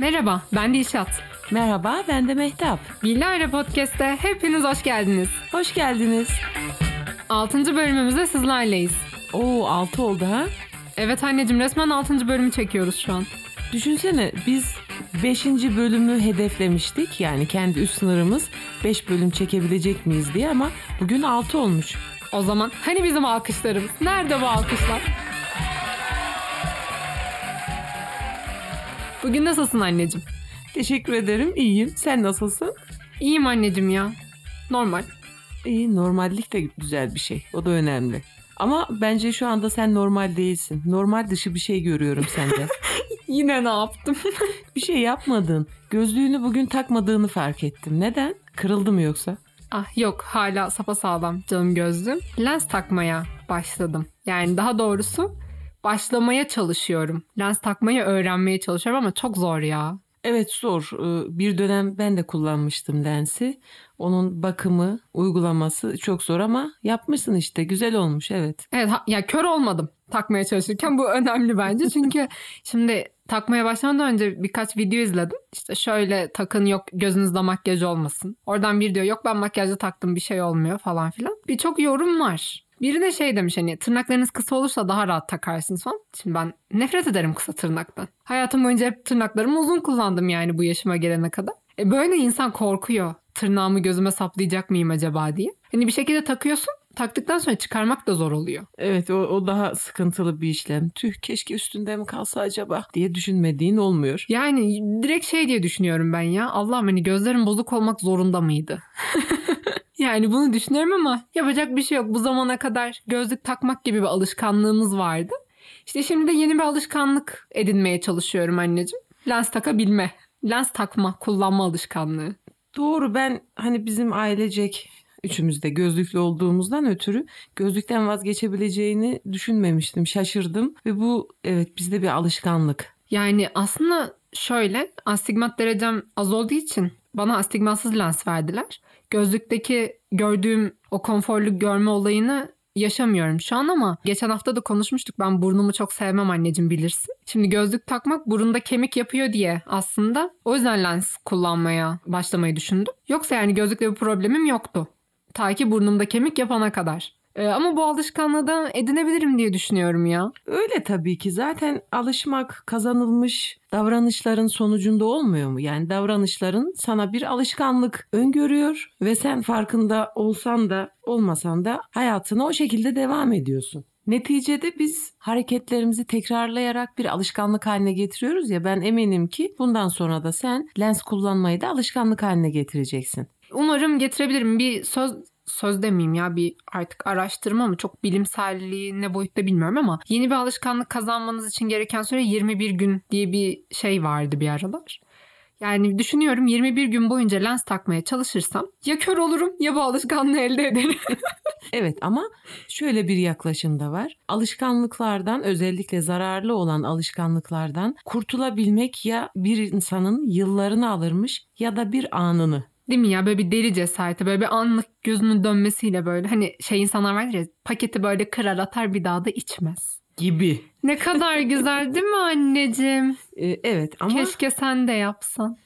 Merhaba, ben Dilşat. Merhaba, ben de Mehtap. Bilal Podcast'te hepiniz hoş geldiniz. Hoş geldiniz. 6. bölümümüzde sizlerleyiz. Oo 6 oldu ha? Evet anneciğim resmen 6. bölümü çekiyoruz şu an. Düşünsene biz 5. bölümü hedeflemiştik. Yani kendi üst sınırımız 5 bölüm çekebilecek miyiz diye ama bugün 6 olmuş. O zaman hani bizim alkışlarımız? Nerede bu alkışlar? Bugün nasılsın anneciğim? Teşekkür ederim. İyiyim. Sen nasılsın? İyiyim anneciğim ya. Normal. İyi. Normallik de güzel bir şey. O da önemli. Ama bence şu anda sen normal değilsin. Normal dışı bir şey görüyorum sende. Yine ne yaptım? bir şey yapmadın. Gözlüğünü bugün takmadığını fark ettim. Neden? Kırıldı mı yoksa? Ah yok hala sapasağlam canım gözlüğüm. Lens takmaya başladım. Yani daha doğrusu başlamaya çalışıyorum. Lens takmayı öğrenmeye çalışıyorum ama çok zor ya. Evet zor. Ee, bir dönem ben de kullanmıştım lensi. Onun bakımı, uygulaması çok zor ama yapmışsın işte. Güzel olmuş evet. Evet ha, ya kör olmadım takmaya çalışırken. Bu önemli bence. Çünkü şimdi takmaya başlamadan önce birkaç video izledim. İşte şöyle takın yok gözünüzde makyaj olmasın. Oradan bir diyor yok ben makyajlı taktım bir şey olmuyor falan filan. Birçok yorum var. Biri de şey demiş hani tırnaklarınız kısa olursa daha rahat takarsınız falan. Şimdi ben nefret ederim kısa tırnaktan. Hayatım boyunca hep tırnaklarımı uzun kullandım yani bu yaşıma gelene kadar. E böyle insan korkuyor. Tırnağımı gözüme saplayacak mıyım acaba diye. Hani bir şekilde takıyorsun. Taktıktan sonra çıkarmak da zor oluyor. Evet o, o daha sıkıntılı bir işlem. Tüh keşke üstünde mi kalsa acaba diye düşünmediğin olmuyor. Yani direkt şey diye düşünüyorum ben ya. Allah'ım hani gözlerim bozuk olmak zorunda mıydı? Yani bunu düşünüyorum ama yapacak bir şey yok. Bu zamana kadar gözlük takmak gibi bir alışkanlığımız vardı. İşte şimdi de yeni bir alışkanlık edinmeye çalışıyorum anneciğim. Lens takabilme. Lens takma, kullanma alışkanlığı. Doğru ben hani bizim ailecek üçümüz de gözlüklü olduğumuzdan ötürü gözlükten vazgeçebileceğini düşünmemiştim. Şaşırdım ve bu evet bizde bir alışkanlık. Yani aslında şöyle astigmat derecem az olduğu için bana astigmatsız lens verdiler gözlükteki gördüğüm o konforlu görme olayını yaşamıyorum şu an ama geçen hafta da konuşmuştuk. Ben burnumu çok sevmem anneciğim bilirsin. Şimdi gözlük takmak burunda kemik yapıyor diye aslında o yüzden lens kullanmaya başlamayı düşündüm. Yoksa yani gözlükle bir problemim yoktu. Ta ki burnumda kemik yapana kadar. Ee, ama bu alışkanlığı da edinebilirim diye düşünüyorum ya. Öyle tabii ki. Zaten alışmak kazanılmış davranışların sonucunda olmuyor mu? Yani davranışların sana bir alışkanlık öngörüyor ve sen farkında olsan da olmasan da hayatına o şekilde devam ediyorsun. Neticede biz hareketlerimizi tekrarlayarak bir alışkanlık haline getiriyoruz ya ben eminim ki bundan sonra da sen lens kullanmayı da alışkanlık haline getireceksin. Umarım getirebilirim. Bir söz söz demeyeyim ya bir artık araştırma mı çok bilimselliği ne boyutta bilmiyorum ama yeni bir alışkanlık kazanmanız için gereken süre 21 gün diye bir şey vardı bir aralar. Yani düşünüyorum 21 gün boyunca lens takmaya çalışırsam ya kör olurum ya bu alışkanlığı elde ederim. evet ama şöyle bir yaklaşım da var. Alışkanlıklardan özellikle zararlı olan alışkanlıklardan kurtulabilmek ya bir insanın yıllarını alırmış ya da bir anını. Değil mi ya böyle bir deli cesareti böyle bir anlık gözünün dönmesiyle böyle hani şey insanlar var ya paketi böyle kırar atar bir daha da içmez. Gibi. Ne kadar güzel değil mi anneciğim? Ee, evet ama. Keşke sen de yapsan.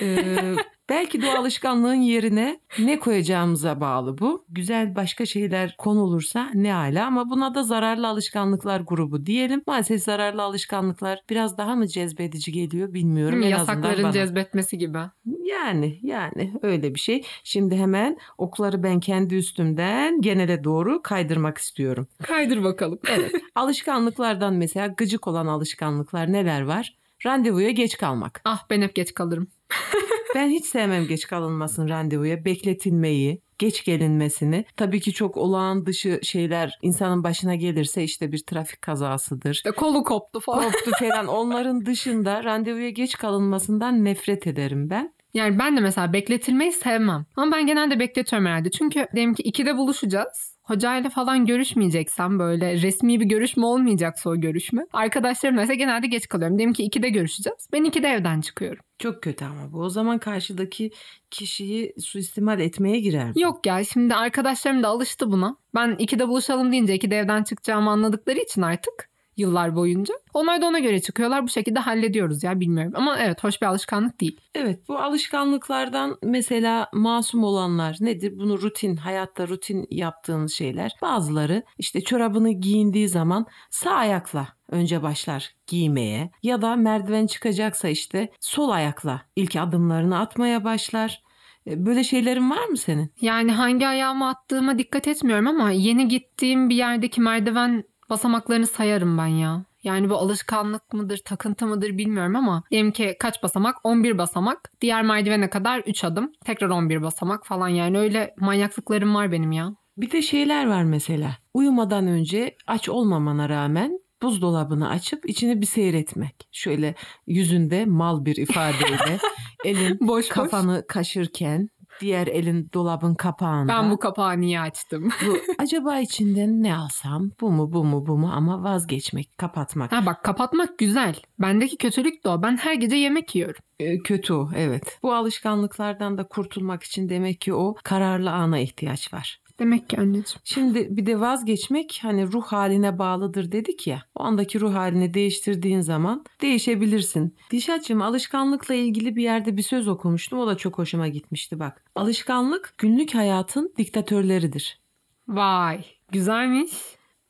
Ee, belki de o alışkanlığın yerine ne koyacağımıza bağlı bu. Güzel başka şeyler konulursa ne hala ama buna da zararlı alışkanlıklar grubu diyelim. Maalesef zararlı alışkanlıklar biraz daha mı cezbedici geliyor bilmiyorum. Değil Yasakların cezbetmesi gibi. Yani yani öyle bir şey. Şimdi hemen okları ben kendi üstümden genele doğru kaydırmak istiyorum. Kaydır bakalım. Evet. Alışkanlıklardan mesela gıcık olan alışkanlıklar neler var? Randevuya geç kalmak. Ah ben hep geç kalırım. ben hiç sevmem geç kalınmasın randevuya. Bekletilmeyi, geç gelinmesini. Tabii ki çok olağan dışı şeyler insanın başına gelirse işte bir trafik kazasıdır. İşte kolu koptu falan. Koptu falan. Onların dışında randevuya geç kalınmasından nefret ederim ben. Yani ben de mesela bekletilmeyi sevmem. Ama ben genelde bekletiyorum herhalde. Çünkü diyelim ki ikide buluşacağız hocayla falan görüşmeyeceksem böyle resmi bir görüşme olmayacaksa o görüşme. Arkadaşlarım mesela genelde geç kalıyorum. Diyelim ki 2'de görüşeceğiz. Ben 2'de evden çıkıyorum. Çok kötü ama bu. O zaman karşıdaki kişiyi suistimal etmeye girer. Yok ya şimdi arkadaşlarım da alıştı buna. Ben 2'de buluşalım deyince 2'de evden çıkacağımı anladıkları için artık yıllar boyunca. Onlar da ona göre çıkıyorlar. Bu şekilde hallediyoruz ya bilmiyorum. Ama evet hoş bir alışkanlık değil. Evet bu alışkanlıklardan mesela masum olanlar nedir? Bunu rutin, hayatta rutin yaptığınız şeyler. Bazıları işte çorabını giyindiği zaman sağ ayakla önce başlar giymeye ya da merdiven çıkacaksa işte sol ayakla ilk adımlarını atmaya başlar. E, Böyle şeylerin var mı senin? Yani hangi ayağıma attığıma dikkat etmiyorum ama yeni gittiğim bir yerdeki merdiven basamaklarını sayarım ben ya. Yani bu alışkanlık mıdır, takıntı mıdır bilmiyorum ama diyelim ki kaç basamak? 11 basamak. Diğer merdivene kadar 3 adım. Tekrar 11 basamak falan yani öyle manyaklıklarım var benim ya. Bir de şeyler var mesela. Uyumadan önce aç olmamana rağmen buzdolabını açıp içini bir seyretmek. Şöyle yüzünde mal bir ifadeyle elin Boş boş. kafanı kaşırken diğer elin dolabın kapağında. Ben bu kapağı niye açtım? Bu, acaba içinden ne alsam? Bu mu bu mu bu mu ama vazgeçmek, kapatmak. ha bak kapatmak güzel. Bendeki kötülük de o. Ben her gece yemek yiyorum. Ee, kötü o evet. Bu alışkanlıklardan da kurtulmak için demek ki o kararlı ana ihtiyaç var. Demek ki anneciğim. Şimdi bir de vazgeçmek hani ruh haline bağlıdır dedik ya. O andaki ruh halini değiştirdiğin zaman değişebilirsin. Dişatçığım alışkanlıkla ilgili bir yerde bir söz okumuştum. O da çok hoşuma gitmişti bak. Alışkanlık günlük hayatın diktatörleridir. Vay güzelmiş.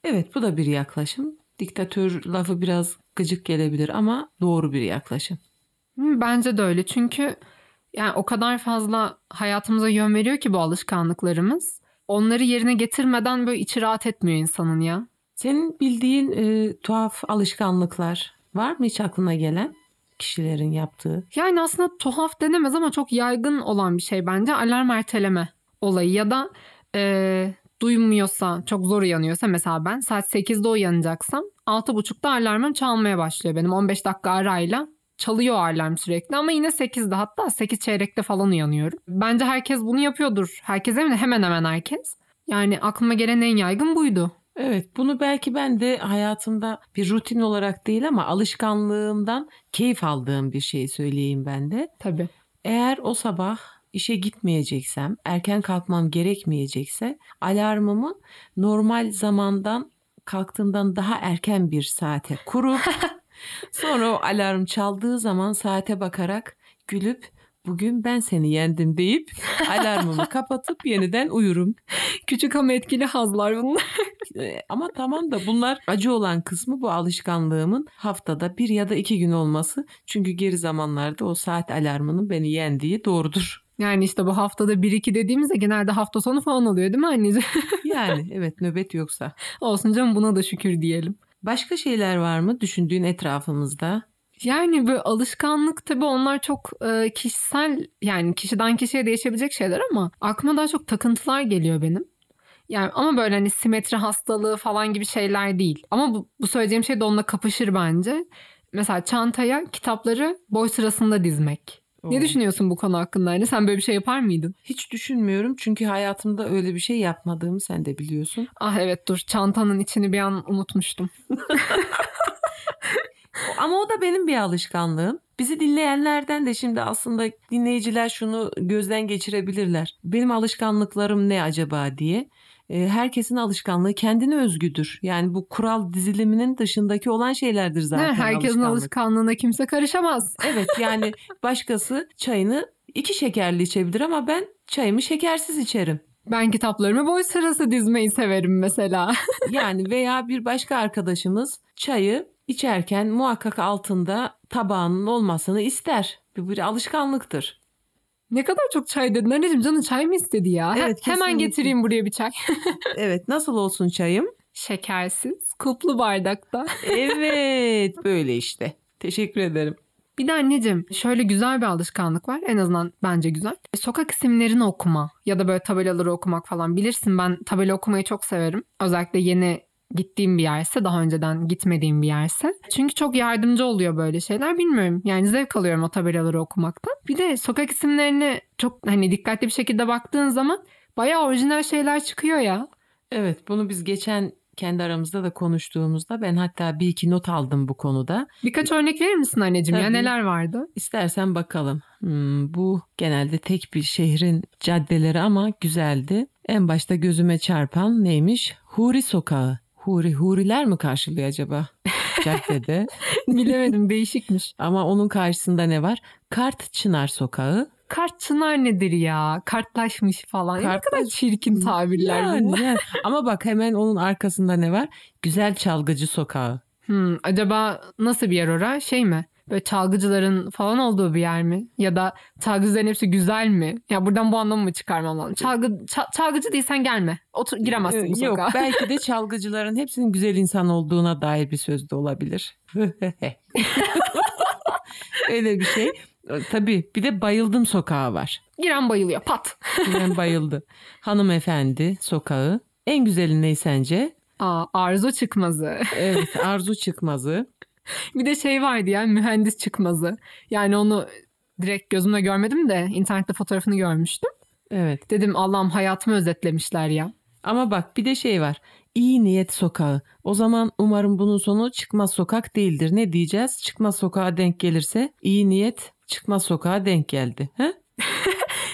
Evet bu da bir yaklaşım. Diktatör lafı biraz gıcık gelebilir ama doğru bir yaklaşım. Bence de öyle çünkü yani o kadar fazla hayatımıza yön veriyor ki bu alışkanlıklarımız. Onları yerine getirmeden böyle içi rahat etmiyor insanın ya. Senin bildiğin e, tuhaf alışkanlıklar var mı hiç aklına gelen kişilerin yaptığı? Yani aslında tuhaf denemez ama çok yaygın olan bir şey bence alarm erteleme olayı ya da e, duymuyorsa çok zor uyanıyorsa mesela ben saat 8'de uyanacaksam 6.30'da alarmım çalmaya başlıyor benim 15 dakika arayla çalıyor alarm sürekli ama yine 8'de hatta 8 çeyrekte falan uyanıyorum. Bence herkes bunu yapıyordur. Herkes mi? Hemen hemen herkes. Yani aklıma gelen en yaygın buydu. Evet bunu belki ben de hayatımda bir rutin olarak değil ama alışkanlığımdan keyif aldığım bir şey söyleyeyim ben de. Tabii. Eğer o sabah işe gitmeyeceksem, erken kalkmam gerekmeyecekse alarmımı normal zamandan kalktığımdan daha erken bir saate kurup sonra o alarm çaldığı zaman saate bakarak gülüp bugün ben seni yendim deyip alarmımı kapatıp yeniden uyurum. Küçük ama etkili hazlar bunlar. E, Ama tamam da bunlar acı olan kısmı bu alışkanlığımın haftada bir ya da iki gün olması. Çünkü geri zamanlarda o saat alarmının beni yendiği doğrudur. Yani işte bu haftada 1-2 dediğimizde genelde hafta sonu falan oluyor değil mi anneciğim? Yani evet nöbet yoksa. Olsun canım buna da şükür diyelim. Başka şeyler var mı düşündüğün etrafımızda? Yani böyle alışkanlık tabii onlar çok e, kişisel yani kişiden kişiye değişebilecek şeyler ama aklıma daha çok takıntılar geliyor benim. Yani ama böyle hani simetri hastalığı falan gibi şeyler değil. Ama bu, bu söyleyeceğim şey de onunla kapışır bence. Mesela çantaya kitapları boy sırasında dizmek. Ne düşünüyorsun bu konu hakkında? Hani sen böyle bir şey yapar mıydın? Hiç düşünmüyorum çünkü hayatımda öyle bir şey yapmadığımı sen de biliyorsun. Ah evet dur çantanın içini bir an unutmuştum. Ama o da benim bir alışkanlığım. Bizi dinleyenlerden de şimdi aslında dinleyiciler şunu gözden geçirebilirler. Benim alışkanlıklarım ne acaba diye. Ee, Herkesin alışkanlığı kendine özgüdür. Yani bu kural diziliminin dışındaki olan şeylerdir zaten. Ne, herkesin alışkanlık. alışkanlığına kimse karışamaz. Evet yani başkası çayını iki şekerli içebilir ama ben çayımı şekersiz içerim. Ben kitaplarımı boy sırası dizmeyi severim mesela. Yani veya bir başka arkadaşımız çayı içerken muhakkak altında tabağının olmasını ister. Bu bir alışkanlıktır. Ne kadar çok çay dedin anneciğim canın çay mı istedi ya? He- Evet, Hemen kesinlikle. getireyim buraya bir çay. Evet nasıl olsun çayım? Şekersiz, kuplu bardakta. Evet böyle işte. Teşekkür ederim. Bir de anneciğim şöyle güzel bir alışkanlık var. En azından bence güzel. Sokak isimlerini okuma ya da böyle tabelaları okumak falan. Bilirsin ben tabela okumayı çok severim. Özellikle yeni gittiğim bir yerse daha önceden gitmediğim bir yerse. Çünkü çok yardımcı oluyor böyle şeyler bilmiyorum. Yani zevk alıyorum o tabelaları okumaktan. Bir de sokak isimlerini çok hani dikkatli bir şekilde baktığın zaman bayağı orijinal şeyler çıkıyor ya. Evet bunu biz geçen kendi aramızda da konuştuğumuzda ben hatta bir iki not aldım bu konuda. Birkaç örnek verir misin anneciğim ya Tabii. neler vardı? İstersen bakalım. Hmm, bu genelde tek bir şehrin caddeleri ama güzeldi. En başta gözüme çarpan neymiş? Huri Sokağı. Huri, huriler mi karşılıyor acaba caddede? Bilemedim değişikmiş. Ama onun karşısında ne var? Kart Çınar Sokağı. Kart çınar nedir ya? Kartlaşmış falan. Ya ne Kartlaş- kadar çirkin tabirler Yani, bunlar. yani. Ama bak hemen onun arkasında ne var? Güzel Çalgıcı Sokağı. Hmm, acaba nasıl bir yer ora? Şey mi? Böyle çalgıcıların falan olduğu bir yer mi? Ya da çalgıcıların hepsi güzel mi? Ya buradan bu anlamı mı çıkarmam lazım? Çalgı, ça- çalgıcı değilsen gelme. Otur, giremezsin bu Ee, Yok sokağa. belki de çalgıcıların hepsinin güzel insan olduğuna dair bir söz de olabilir. Öyle bir şey. Tabii bir de bayıldım sokağı var. Giren bayılıyor pat. Ben bayıldı. Hanımefendi sokağı. En güzeli ne sence? Aa, arzu çıkmazı. Evet Arzu Çıkmazı. Bir de şey vardı ya mühendis çıkmazı. Yani onu direkt gözümle görmedim de internette fotoğrafını görmüştüm. Evet Dedim Allah'ım hayatımı özetlemişler ya. ama bak bir de şey var. İyi niyet sokağı. O zaman umarım bunun sonu çıkmaz sokak değildir. Ne diyeceğiz? Çıkmaz sokağa denk gelirse iyi niyet çıkmaz sokağa denk geldi. He?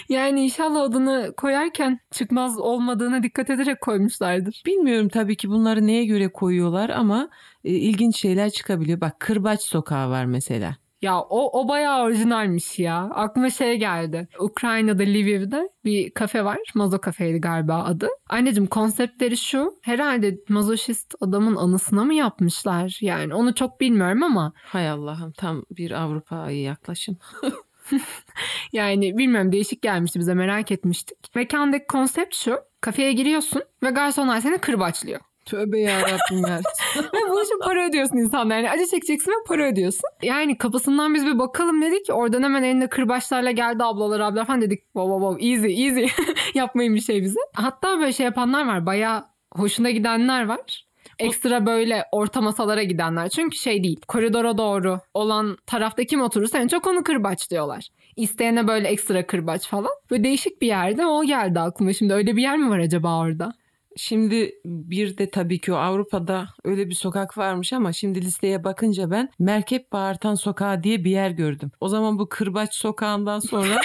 Yani inşallah adını koyarken çıkmaz olmadığına dikkat ederek koymuşlardır. Bilmiyorum tabii ki bunları neye göre koyuyorlar ama e, ilginç şeyler çıkabiliyor. Bak Kırbaç sokağı var mesela. Ya o, o bayağı orijinalmiş ya. Aklıma şey geldi. Ukrayna'da Lviv'de bir kafe var. Mazo kafeydi galiba adı. Anneciğim konseptleri şu. Herhalde mazoşist adamın anısına mı yapmışlar? Yani onu çok bilmiyorum ama Hay Allah'ım tam bir Avrupa'ya yaklaşım. yani bilmiyorum değişik gelmişti bize merak etmiştik. Mekandaki konsept şu. Kafeye giriyorsun ve garsonlar seni kırbaçlıyor. Tövbe yarabbim ya. Ve bu için para ödüyorsun insanlar. Yani acı çekeceksin ve para ödüyorsun. Yani kapısından biz bir bakalım dedik. Oradan hemen elinde kırbaçlarla geldi ablalar ablalar falan dedik. Wow wow wow easy easy. Yapmayın bir şey bize. Hatta böyle şey yapanlar var. Bayağı hoşuna gidenler var. Ekstra böyle orta masalara gidenler. Çünkü şey değil. Koridora doğru olan tarafta kim oturursa en çok onu kırbaç diyorlar. İsteyene böyle ekstra kırbaç falan. Böyle değişik bir yerde o geldi aklıma. Şimdi öyle bir yer mi var acaba orada? Şimdi bir de tabii ki o Avrupa'da öyle bir sokak varmış ama şimdi listeye bakınca ben Merkep Bağırtan Sokağı diye bir yer gördüm. O zaman bu Kırbaç Sokağı'ndan sonra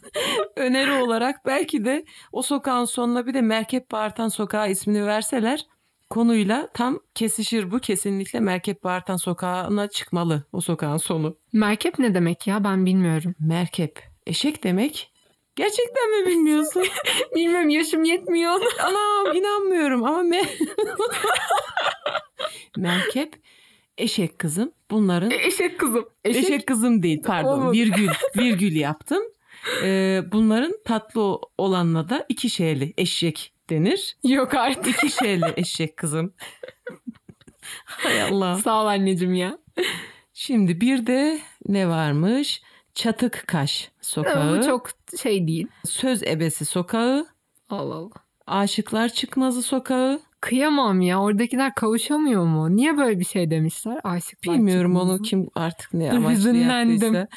öneri olarak belki de o sokağın sonuna bir de Merkep Bağırtan Sokağı ismini verseler konuyla tam kesişir bu. Kesinlikle Merkep Bağırtan Sokağı'na çıkmalı o sokağın sonu. Merkep ne demek ya ben bilmiyorum. Merkep eşek demek. Gerçekten mi bilmiyorsun? Bilmiyorum yaşım yetmiyor. Anam inanmıyorum ama me Merkep eşek kızım. Bunların E, Eşek kızım. eşek, Eşek, kızım değil pardon Olmadı. virgül virgül yaptım. Ee, bunların tatlı olanla da iki şeyli eşek denir. yok artık. İki şeyli eşek kızım. Hay Allah. Sağ ol anneciğim ya. Şimdi bir de ne varmış? Çatık Kaş Sokağı. Bu çok şey değil. Söz Ebesi Sokağı. Allah Allah. Aşıklar Çıkmazı Sokağı. Kıyamam ya. Oradakiler kavuşamıyor mu? Niye böyle bir şey demişler? Aşıklar Bilmiyorum çıkmazı. onu kim artık ne amaçlı hüzünlendim. yaptıysa.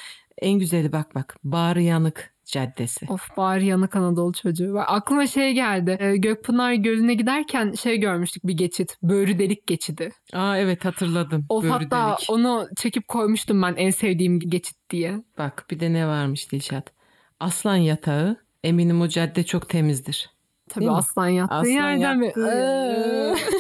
En güzeli bak bak. Bağrı Yanık Caddesi. Of bari yanık Anadolu çocuğu. Bak, Aklıma şey geldi. Ee, Gökpınar Gölü'ne giderken şey görmüştük bir geçit. Böğrü delik geçidi. Aa evet hatırladım. Of Böğrü hatta delik. onu çekip koymuştum ben en sevdiğim geçit diye. Bak bir de ne varmış Dilşat. Aslan Yatağı. Eminim o cadde çok temizdir. Tabii Değil mi? aslan yattığı Aslan yerden mi? yattığı- Ee.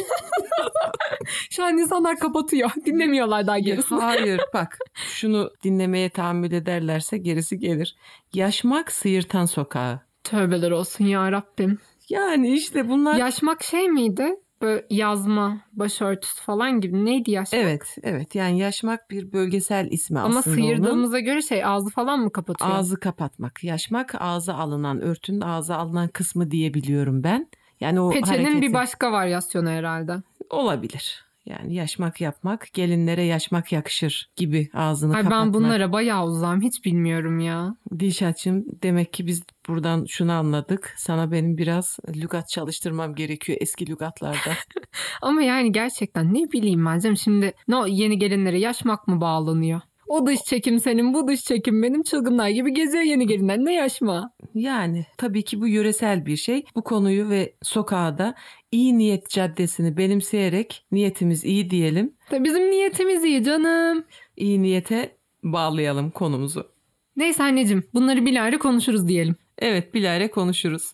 Şu an insanlar kapatıyor. Dinlemiyorlar daha gerisini. Hayır bak şunu dinlemeye tahammül ederlerse gerisi gelir. Yaşmak Sıyırtan Sokağı. Tövbeler olsun ya Rabbim. Yani işte bunlar... Yaşmak şey miydi? Böyle yazma, başörtüsü falan gibi. Neydi yaşmak? Evet evet yani yaşmak bir bölgesel ismi Ama aslında onun. sıyırdığımıza göre şey ağzı falan mı kapatıyor? Ağzı kapatmak. Yaşmak ağza alınan örtünün ağza alınan kısmı diyebiliyorum ben. Yani o Peçenin hareketi bir başka varyasyonu herhalde. olabilir. Yani yaşmak yapmak gelinlere yaşmak yakışır gibi ağzını Ay kapatmak. ben bunlara bayağı uzağım. Hiç bilmiyorum ya. Dilşat'cığım demek ki biz buradan şunu anladık. Sana benim biraz lügat çalıştırmam gerekiyor eski lügatlarda. Ama yani gerçekten ne bileyim ben canım. Şimdi ne o yeni gelinlere yaşmak mı bağlanıyor? O dış çekim senin, bu dış çekim benim. Çılgınlar gibi geziyor yeni gelinler. Ne yaşma? yani tabii ki bu yöresel bir şey. Bu konuyu ve sokağa da iyi niyet caddesini benimseyerek niyetimiz iyi diyelim. Bizim niyetimiz iyi canım. İyi niyete bağlayalım konumuzu. Neyse anneciğim bunları bilahare konuşuruz diyelim. Evet bilahare konuşuruz.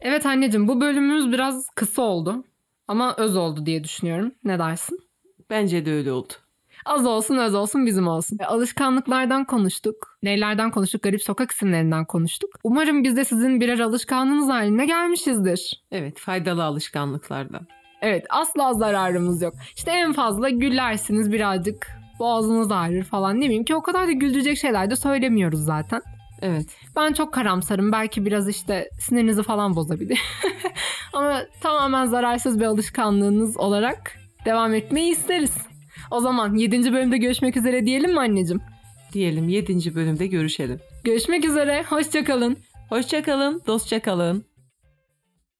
Evet anneciğim bu bölümümüz biraz kısa oldu. Ama öz oldu diye düşünüyorum. Ne dersin? Bence de öyle oldu. Az olsun öz olsun bizim olsun. Alışkanlıklardan konuştuk. Neylerden konuştuk? Garip sokak isimlerinden konuştuk. Umarım biz de sizin birer alışkanlığınız haline gelmişizdir. Evet faydalı alışkanlıklardan. Evet asla zararımız yok. İşte en fazla gülersiniz birazcık boğazınız ağrır falan ne bileyim ki o kadar da güldürecek şeyler de söylemiyoruz zaten. Evet. Ben çok karamsarım. Belki biraz işte sinirinizi falan bozabilir. Ama tamamen zararsız bir alışkanlığınız olarak devam etmeyi isteriz. O zaman 7. bölümde görüşmek üzere diyelim mi anneciğim? Diyelim 7. bölümde görüşelim. Görüşmek üzere. Hoşçakalın. Hoşçakalın, dostça kalın.